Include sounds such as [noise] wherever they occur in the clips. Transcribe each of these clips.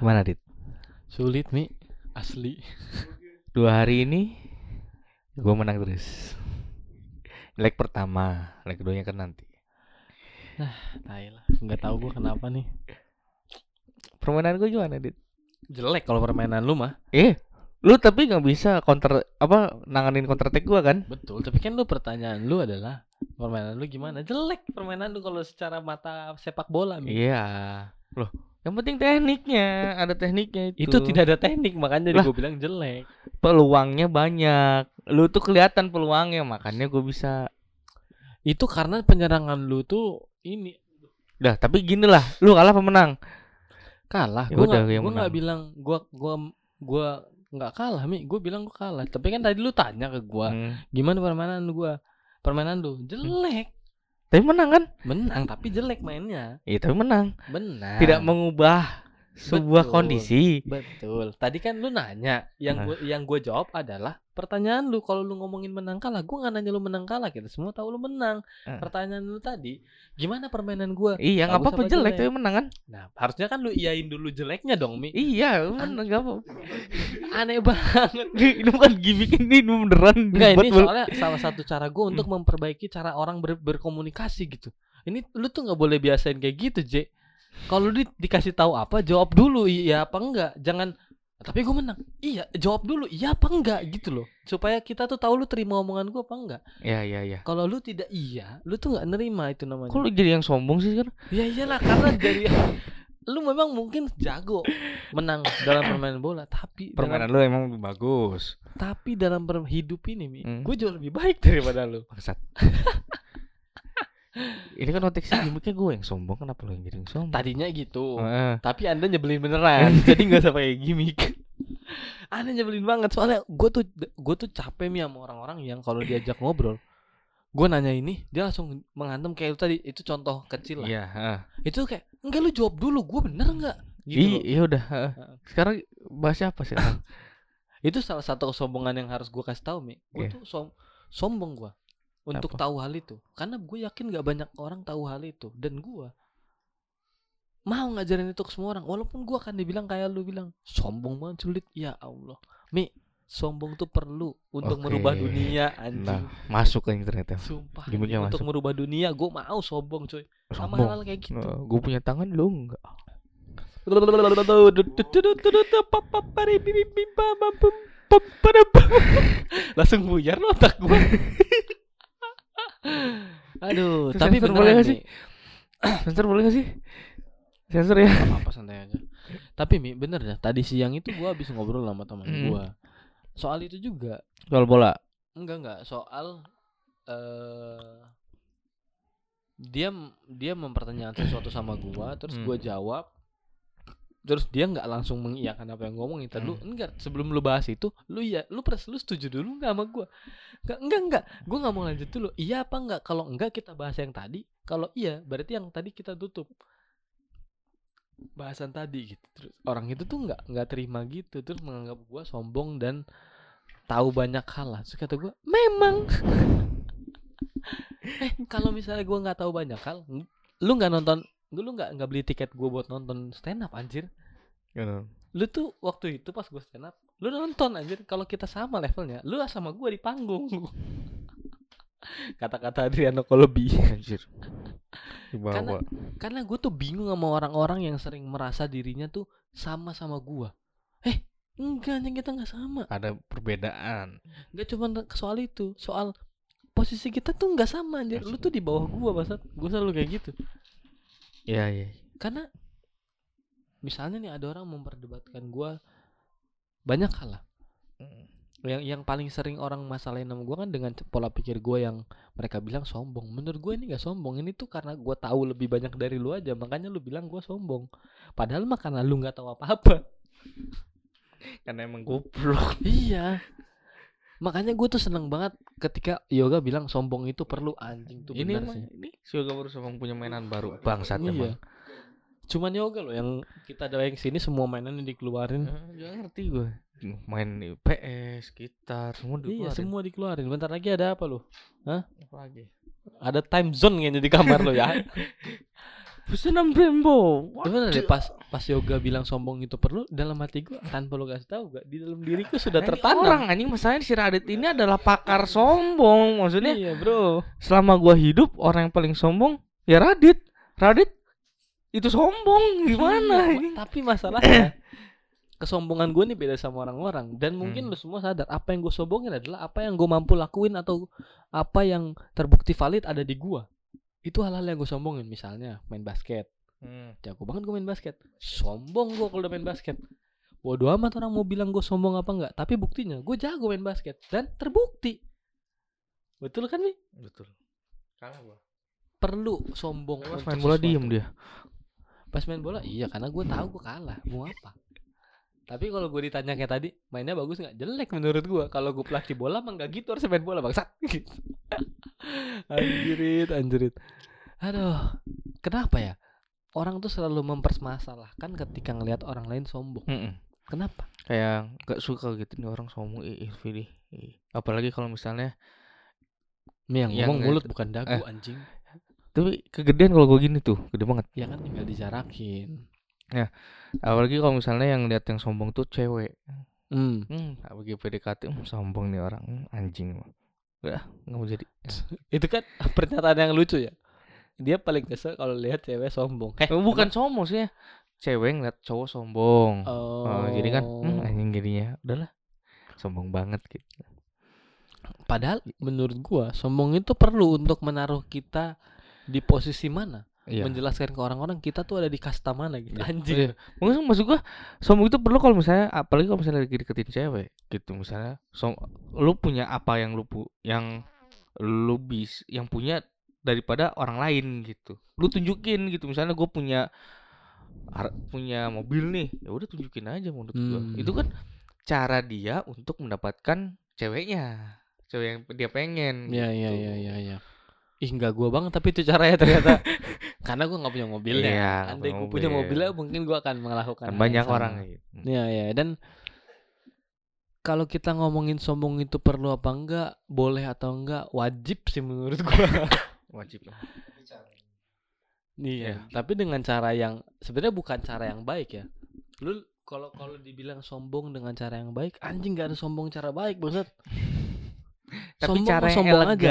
Gimana Dit? Sulit mi asli. Dua hari ini gue menang terus. Leg pertama, leg keduanya kan nanti. Tai lah. Nggak tahu gua kenapa nih. Permainan gue gimana Dit? Jelek kalau permainan lu mah. Eh, lu tapi nggak bisa counter apa nanganin counter attack gue kan? Betul. Tapi kan lu pertanyaan lu adalah permainan lu gimana? Jelek permainan lu kalau secara mata sepak bola. Iya. Loh, yang penting tekniknya, ada tekniknya itu. Itu tidak ada teknik makanya gue bilang jelek. peluangnya banyak. Lu tuh kelihatan peluangnya, makanya gue bisa. Itu karena penyerangan lu tuh ini Dah, tapi gini lah, lu kalah pemenang. kalah. Ya Gue udah, yang gua menang. bilang gua gua gua nggak kalah mi. Gue bilang gua kalah. Tapi kan tadi lu tanya ke gua Hmm. gimana permainan gua. Permainan lu jelek. Tapi menang kan? Menang tapi jelek mainnya. Iya, tapi menang. Benar. Tidak mengubah sebuah Betul. kondisi. Betul. Tadi kan lu nanya, yang Nah. gua yang gua jawab adalah pertanyaan lu kalau lu ngomongin menang kalah, gua nggak nanya lu menang kalah, kita semua tahu lu menang. Eh. Pertanyaan lu tadi, gimana permainan gua? Iya, nggak apa-apa apa jelek tapi menang kan? Nah, harusnya kan lu iyain dulu jeleknya dong, Mi. Iya, menang nggak apa. Aneh banget. [laughs] ini bukan gimmick ini, ini beneran. Enggak, ini soalnya salah satu cara gua untuk memperbaiki cara orang ber- berkomunikasi gitu. Ini lu tuh nggak boleh biasain kayak gitu, J. Kalau lu di- dikasih tahu apa, jawab dulu iya apa enggak. Jangan tapi gue menang. Iya, jawab dulu iya apa enggak gitu loh. Supaya kita tuh tahu lu terima omongan gua apa enggak. Iya, iya, iya. Kalau lu tidak iya, lu tuh nggak nerima itu namanya. Kok lu jadi yang sombong sih sekarang? Ya iyalah karena dari [laughs] lu memang mungkin jago menang dalam permainan bola, tapi Permainan lu dalam, emang lebih bagus. tapi dalam hidup ini, Mi, Hmm. gue jauh lebih baik [laughs] daripada lu. Bangsat. [laughs] ini kan konteksnya gimmicknya gue yang sombong, kenapa lu yang jadi yang sombong? Tadinya gitu. Heeh. Tapi anda nyebelin beneran [laughs] Jadi gak usah pakai gimmick Anda nyebelin banget Soalnya gue tuh gue tuh capek nih sama orang-orang yang kalau diajak ngobrol Gue nanya ini Dia langsung mengantem kayak lu tadi Itu contoh kecil lah Iya, heeh. Itu kayak Enggak lu jawab dulu Gue bener nggak gitu loh. iya udah. Heeh. Sekarang bahas apa sih? [laughs] Itu salah satu kesombongan yang harus gue kasih tahu Mi Gue Iya. tuh som sombong gue Untuk Apa? tahu hal itu Karena gue yakin gak banyak orang tahu hal itu Dan gue mau ngajarin itu ke semua orang walaupun gua akan dibilang kayak lu bilang sombong banget sulit ya Allah Mi sombong tuh perlu untuk Oke. merubah dunia anjing nah, masuk ke internet ya. sumpah gimmicknya untuk masuk. merubah dunia gua mau sombong coy sama Sombong. hal kayak gitu gue punya tangan lu enggak. [laughs] langsung buyar lo otak gua [laughs] [laughs] aduh Terus tapi sensor boleh gak sih? [clears throat] Sensor boleh gak sih? Sensor ya. Gak apa-apa santai aja. Tapi Mi, bener dah. Tadi siang itu gua habis ngobrol sama teman Hmm. gua. Soal itu juga. Soal bola. Enggak enggak, soal eh dia dia mempertanyakan sesuatu sama gua, terus gua Hmm. jawab. Terus dia nggak langsung mengiyakan apa yang ngomong itu lu Hmm. enggak sebelum lu bahas itu lu ya lu pres lu setuju dulu nggak sama gua? Enggak enggak enggak gua nggak mau lanjut dulu. Iya apa enggak kalau enggak kita bahas yang tadi. Kalau iya berarti yang tadi kita tutup. Bahasan tadi gitu terus. Orang itu tuh nggak nggak terima gitu. Terus menganggap gua sombong dan tahu banyak hal lah. Terus kata gua memang. [laughs] Eh kalau misalnya gua nggak tahu banyak hal lu nggak nonton lu nggak nggak beli tiket gua buat nonton stand up anjir lu tuh waktu itu pas gue stand up lu nonton anjir. Kalau kita sama levelnya lu sama gue di panggung. [laughs] Kata-kata Adriano Kolobi Anjir. Karena- karena gue tuh bingung sama orang-orang yang sering merasa dirinya tuh sama sama gue eh enggak anjing kita nggak sama. Ada perbedaan. nggak cuma soal itu soal posisi kita tuh nggak sama anjir. Lu tuh di bawah gue basat gue selalu kayak gitu Iya, iya. karena misalnya nih ada orang memperdebatkan gua banyak hal lah. Yang yang paling sering orang masalahin sama gua kan dengan pola pikir gua yang mereka bilang sombong. Menurut gue ini nggak sombong ini tuh karena gua tahu lebih banyak dari lu aja makanya lu bilang gua sombong. Padahal mah karena lu nggak tahu apa-apa. Karena emang goblok. iya makanya gue tuh seneng banget ketika yoga bilang sombong itu perlu anjing tuh Ini emang sih ini Suga baru sombong punya mainan baru. Bangsat Iya. cuman yoga loh yang kita ada yang sini semua mainannya dikeluarin Eh, Gak ngerti gue. Main PS, gitar, semua Iya dikeluarin. semua dikeluarin. Bentar lagi ada apa lo? Apa lagi? Ada time zone kayaknya di kamar lo ya. [laughs] Pesanan Brembo. Gimana deh pas pas yoga bilang sombong itu perlu dalam hati gue tanpa lo kasih tahu gak di dalam diriku sudah Nah, tertanam. orang anjing. Masalahnya si Radit ini adalah pakar sombong maksudnya. Iya bro. Selama gua hidup orang yang paling sombong ya Radit. Radit itu sombong. Gimana Iya, tapi masalahnya [clears throat] kesombongan gue nih beda sama orang-orang. Dan mungkin Hmm. lu semua sadar apa yang gue sombongin adalah apa yang gue mampu lakuin atau apa yang terbukti valid ada di gue itu hal-hal yang gue sombongin misalnya main basket. Hmm. jago banget gue main basket. Sombong gue kalau udah main basket. Bodoh amat orang mau bilang gue sombong apa enggak tapi buktinya gue jago main basket dan terbukti. Betul kan nih betul. Kalah gua. Perlu sombong pas main bola diem dia. Pas main bola iya karena gue tahu gue kalah. Mau apa tapi kalau gue ditanya kayak tadi mainnya bagus nggak? Jelek menurut gue kalau gue pelatih bola mah nggak gitu harus main bola bangsat. Gitu [laughs] anjirit anjirit. Aduh kenapa ya? Orang tuh selalu mempermasalahkan ketika ngelihat orang lain sombong. Mm-mm. kenapa? Kayak gak suka gitu nih orang sombong. Ih ih, Ih. apalagi kalau misalnya yang Yang ngomong nggak- mulut bukan dagu eh. anjing. Tapi kegedean kalau gue gini tuh gede banget. Ya kan tinggal dijarakin apalagi kalau misalnya yang lihat yang sombong tuh cewek. Hmm. hmm bagi PDKT hmm, sombong nih orang hmm, anjing udah nggak mau jadi. [laughs] Itu kan [laughs] pernyataan yang lucu ya. Dia paling kesel kalau lihat cewek sombong. Eh Eh, bukan sombong sih ya. Cewek ngeliat cowok sombong. Oh, Oh, jadi kan hmm, anjing jadinya. Udahlah sombong banget gitu. Padahal menurut gua sombong itu perlu untuk menaruh kita di posisi mana, iya menjelaskan ke orang-orang kita tuh ada di kasta mana gitu. Iya. Anjing. Iya. Maksud, maksud gua sombong itu perlu kalau misalnya apalagi kalau misalnya lagi deketin cewek gitu misalnya som lu punya apa yang lu pu yang lu bis yang punya daripada orang lain gitu lu tunjukin gitu misalnya gue punya punya mobil nih ya udah tunjukin aja menurut gua Hmm. itu kan cara dia untuk mendapatkan ceweknya cewek yang dia pengen Iya iya gitu. iya iya iya. Ih enggak gua banget tapi itu caranya ternyata. [laughs] Karena gua nggak punya mobilnya. Iya, Andai gua punya mobil. mobilnya mungkin gua akan melakukan kan banyak sama. orang gitu Iya iya dan kalau kita ngomongin sombong itu perlu apa enggak, boleh atau enggak, wajib sih menurut gua. [laughs] wajib Iya, tapi dengan cara yang sebenarnya bukan cara yang baik ya. Lu kalau kalau dibilang sombong dengan cara yang baik, anjing gak ada sombong cara baik, bangsat. [laughs] tapi Sombong cara yang sombong aja.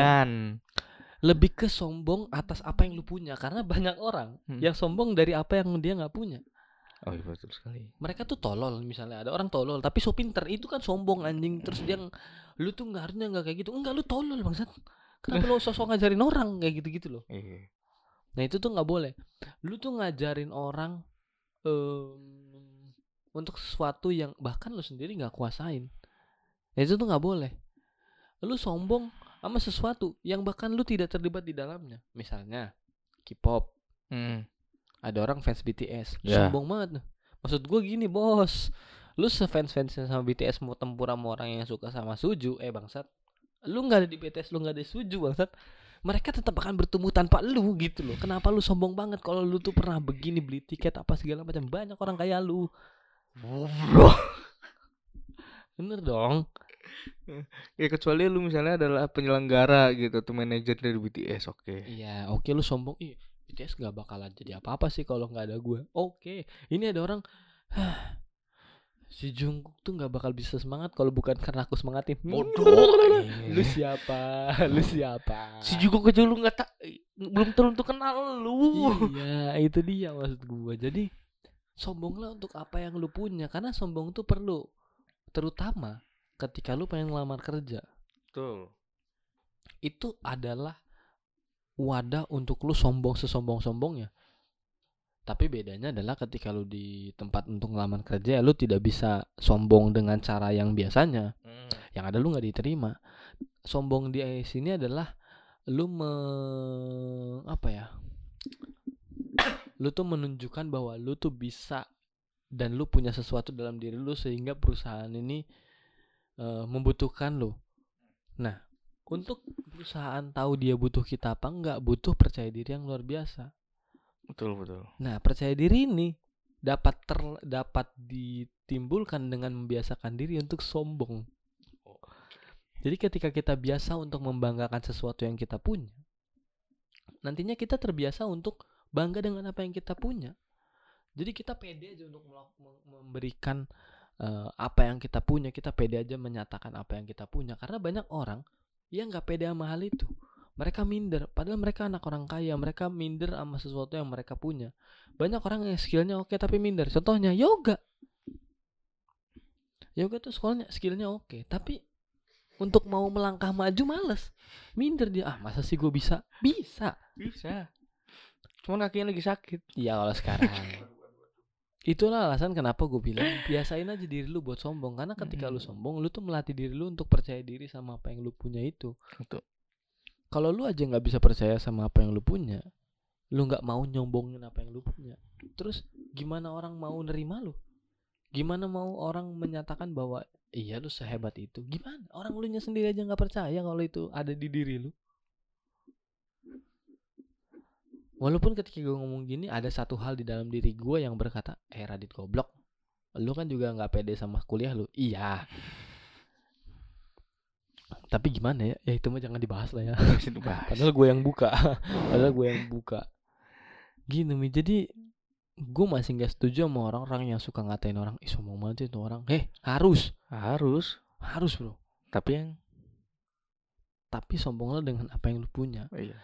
Lebih ke sombong atas apa yang lu punya karena banyak orang Hmm. yang sombong dari apa yang dia nggak punya. oh iya betul sekali Mereka tuh tolol misalnya ada orang tolol tapi so pinter itu kan sombong anjing terus dia lu tuh nggak harusnya nggak kayak gitu. Enggak lu tolol bangsat. Kenapa lu sosok ngajarin orang kayak gitu-gitu loh. iya Nah itu tuh nggak boleh. Lu tuh ngajarin orang em, untuk sesuatu yang bahkan lu sendiri nggak kuasain. Nah, itu tuh nggak boleh. Lu sombong sama sesuatu yang bahkan lu tidak terlibat di dalamnya. Misalnya K-pop. Hmm. Ada orang fans BTS. Ya. Sombong banget. Maksud gue gini bos. Lu sefans fansnya sama BTS mau tempur sama orang yang suka sama Suju. Eh bangsat. Lu nggak ada di BTS, lu nggak ada di Suju bangsat mereka tetap akan bertemu tanpa lu gitu loh. Kenapa lu sombong banget kalau lu tuh pernah begini beli tiket apa segala macam banyak orang kayak lu. Bener dong. Ya kecuali lu misalnya adalah penyelenggara gitu tuh manajer dari BTS oke Iya, oke lu sombong. Ih, BTS gak bakalan jadi apa-apa sih kalau nggak ada gue. Oke, ini ada orang "Hah, si Jungkook tuh nggak bakal bisa semangat kalau bukan karena aku semangatin. Bodoh. [laughs] lu siapa? [laughs] Lu siapa? si juga kecil lu nggak tak belum tentu kenal lu Iya, itu dia maksud gua. Jadi sombonglah untuk apa yang lu punya karena sombong tuh perlu terutama ketika lu pengen ngelamar kerja. betul Itu adalah wadah untuk lu sombong sesombong-sombongnya. Tapi bedanya adalah ketika lu di tempat untuk ngelamar kerja lu tidak bisa sombong dengan cara yang biasanya. Hmm. Yang ada lu nggak diterima. Sombong di sini adalah lu me apa ya? lu tuh menunjukkan bahwa lu tuh bisa dan lu punya sesuatu dalam diri lu sehingga perusahaan ini eh, membutuhkan lu. Nah, untuk perusahaan tahu dia butuh kita apa enggak, butuh percaya diri yang luar biasa. betul betul Nah, percaya diri ini dapat ter, dapat ditimbulkan dengan membiasakan diri untuk sombong. Jadi ketika kita biasa untuk membanggakan sesuatu yang kita punya, nantinya kita terbiasa untuk bangga dengan apa yang kita punya. jadi kita pede aja untuk memberikan eh, apa yang kita punya kita pede aja menyatakan apa yang kita punya. Karena banyak orang yang nggak pede sama hal itu. Mereka minder. Padahal mereka anak orang kaya mereka minder sama sesuatu yang mereka punya. Banyak orang yang skillnya oke tapi minder. Contohnya yoga. Yoga tuh sekolahnya skillnya oke tapi untuk mau melangkah maju males. Minder dia. Ah masa sih gue bisa? Bisa. Bisa. Cuman kakinya lagi sakit. Iya kalau sekarang Itulah alasan kenapa gue bilang Biasain aja diri lu buat sombong. Karena ketika lu Mm. sombong Lu tuh melatih diri lu untuk percaya diri sama apa yang lu punya itu. Betul. Kalau lu aja nggak bisa percaya sama apa yang lu punya Lu nggak mau nyombongin apa yang lu punya. Terus gimana orang mau nerima lu? Gimana mau orang menyatakan bahwa Iya lu sehebat itu. Gimana? Orang lu nya sendiri aja nggak percaya Kalau itu ada di diri lu Walaupun ketika gue ngomong gini ada satu hal di dalam diri gue yang berkata, eh Radit goblok, lu kan juga nggak pede sama kuliah lu. Iya. Tapi gimana ya? Ya itu mah jangan dibahas lah ya. [laughs] Bahas. Padahal gue yang buka. Padahal gue yang buka. Gini mi, jadi gue masih nggak setuju sama orang-orang yang suka ngatain orang, ih sombong banget itu orang. Eh harus, Harus. harus bro. Tapi yang Tapi sombonglah dengan apa yang lu punya. iya.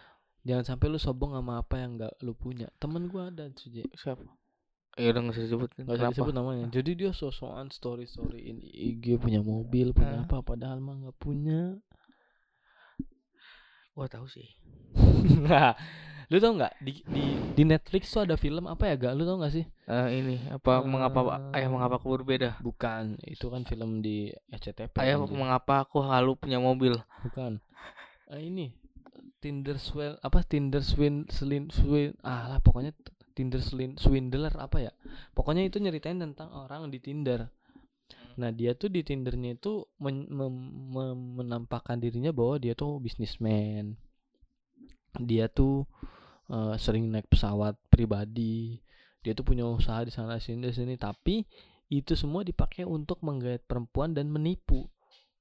Jangan sampai lu sombong sama apa yang nggak lu punya. Temen gue ada Suji. Siapa? Eh udah nggak usah disebutin. Gak usah disebut namanya. Jadi dia sosokan story storyin IG punya mobil, punya apa padahal mah nggak punya. Gua tahu sih. Nah, [laughs] lu tau nggak di, di di Netflix tuh ada film apa ya gak? Lu tau nggak sih? Eh ini apa mengapa Eh, ayah mengapa aku berbeda? Bukan, itu kan film di SCTV. Ayah anjir. mengapa aku halu punya mobil? Bukan. Eh, ini Tinder swell apa Tinder swin swin swin ah lah pokoknya Tinder swin swindler apa ya? Pokoknya itu nyeritain tentang orang di Tinder. Nah dia tuh di Tindernya itu men- mem- mem- menampakkan dirinya bahwa dia tuh bisnismen. Dia tuh eh, sering naik pesawat pribadi. Dia tuh punya usaha di sana sini di sini. Tapi itu semua dipakai untuk menggait perempuan dan menipu.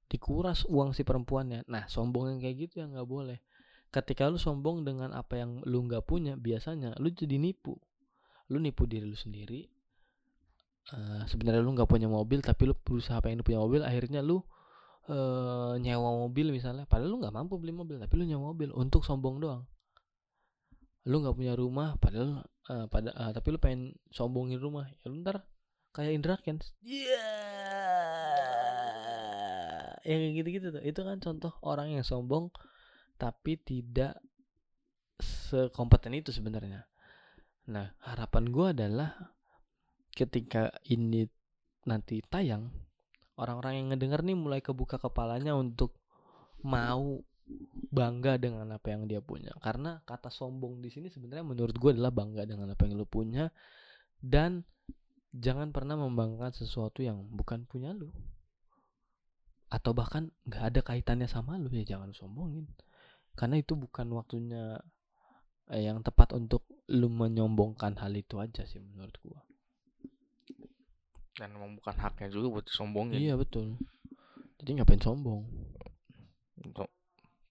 Dikuras uang si perempuannya. Nah sombong yang kayak gitu ya nggak boleh. Ketika lu sombong dengan apa yang lu nggak punya, biasanya lu jadi nipu. Lu nipu diri lu sendiri, Eh, sebenarnya lu nggak punya mobil tapi lu berusaha pengen punya mobil akhirnya lu eh nyewa mobil misalnya. Padahal lu nggak mampu beli mobil tapi lu nyewa mobil untuk sombong doang. Lu nggak punya rumah padahal eh, pada eh, tapi lu pengen sombongin rumah. Ya lu ntar kayak Indra Kents. Iya. Yang gitu-gitu tuh. Itu kan contoh orang yang sombong tapi tidak sekompeten itu sebenarnya. Nah harapan gua adalah ketika ini nanti tayang orang-orang yang ngedenger nih mulai kebuka kepalanya untuk mau bangga dengan apa yang dia punya. Karena kata sombong di sini sebenarnya menurut gue adalah bangga dengan apa yang lu punya dan jangan pernah membanggakan sesuatu yang bukan punya lu. Atau bahkan nggak ada kaitannya sama lu ya jangan sombongin karena itu bukan waktunya eh, yang tepat untuk lu menyombongkan hal itu aja sih menurut gua Dan emang bukan haknya juga buat disombongin. Iya betul. Jadi ngapain sombong? So-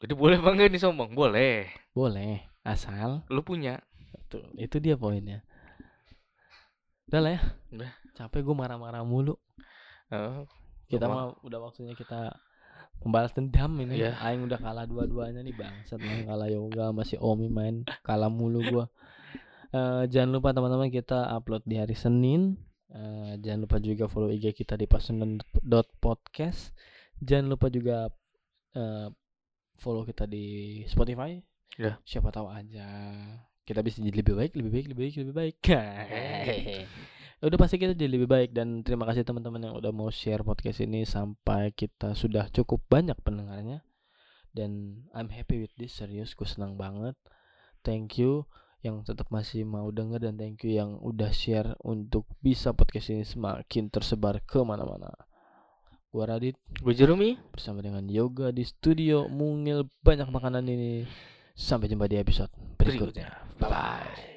Jadi boleh enggak nih sombong? Boleh. Boleh, asal Lu punya. betul. Itu dia poinnya. Udah lah ya. Udah. Capek gue marah-marah mulu. Eh, Kita mah udah waktunya kita membalas dendam ini. Iya. Aing udah kalah dua-duanya nih bangsat lah kalah yoga masih Omi main kalah mulu gua. Eh, jangan lupa teman-teman kita upload di hari Senin. Eh, jangan lupa juga follow IG kita di pasundan.podcast. Jangan lupa juga eh, follow kita di Spotify. Ya. Siapa tahu aja kita bisa jadi lebih baik, lebih baik, lebih baik, lebih baik. [laughs] udah pasti kita jadi lebih baik dan terima kasih teman-teman yang udah mau share podcast ini sampai kita sudah cukup banyak pendengarnya dan I'm happy with this serius gue senang banget thank you yang tetap masih mau denger dan thank you yang udah share untuk bisa podcast ini semakin tersebar ke mana-mana gua Radit gue Jeremy. bersama dengan Yoga di studio mungil banyak makanan ini sampai jumpa di episode berikutnya Berikutnya. Bye bye.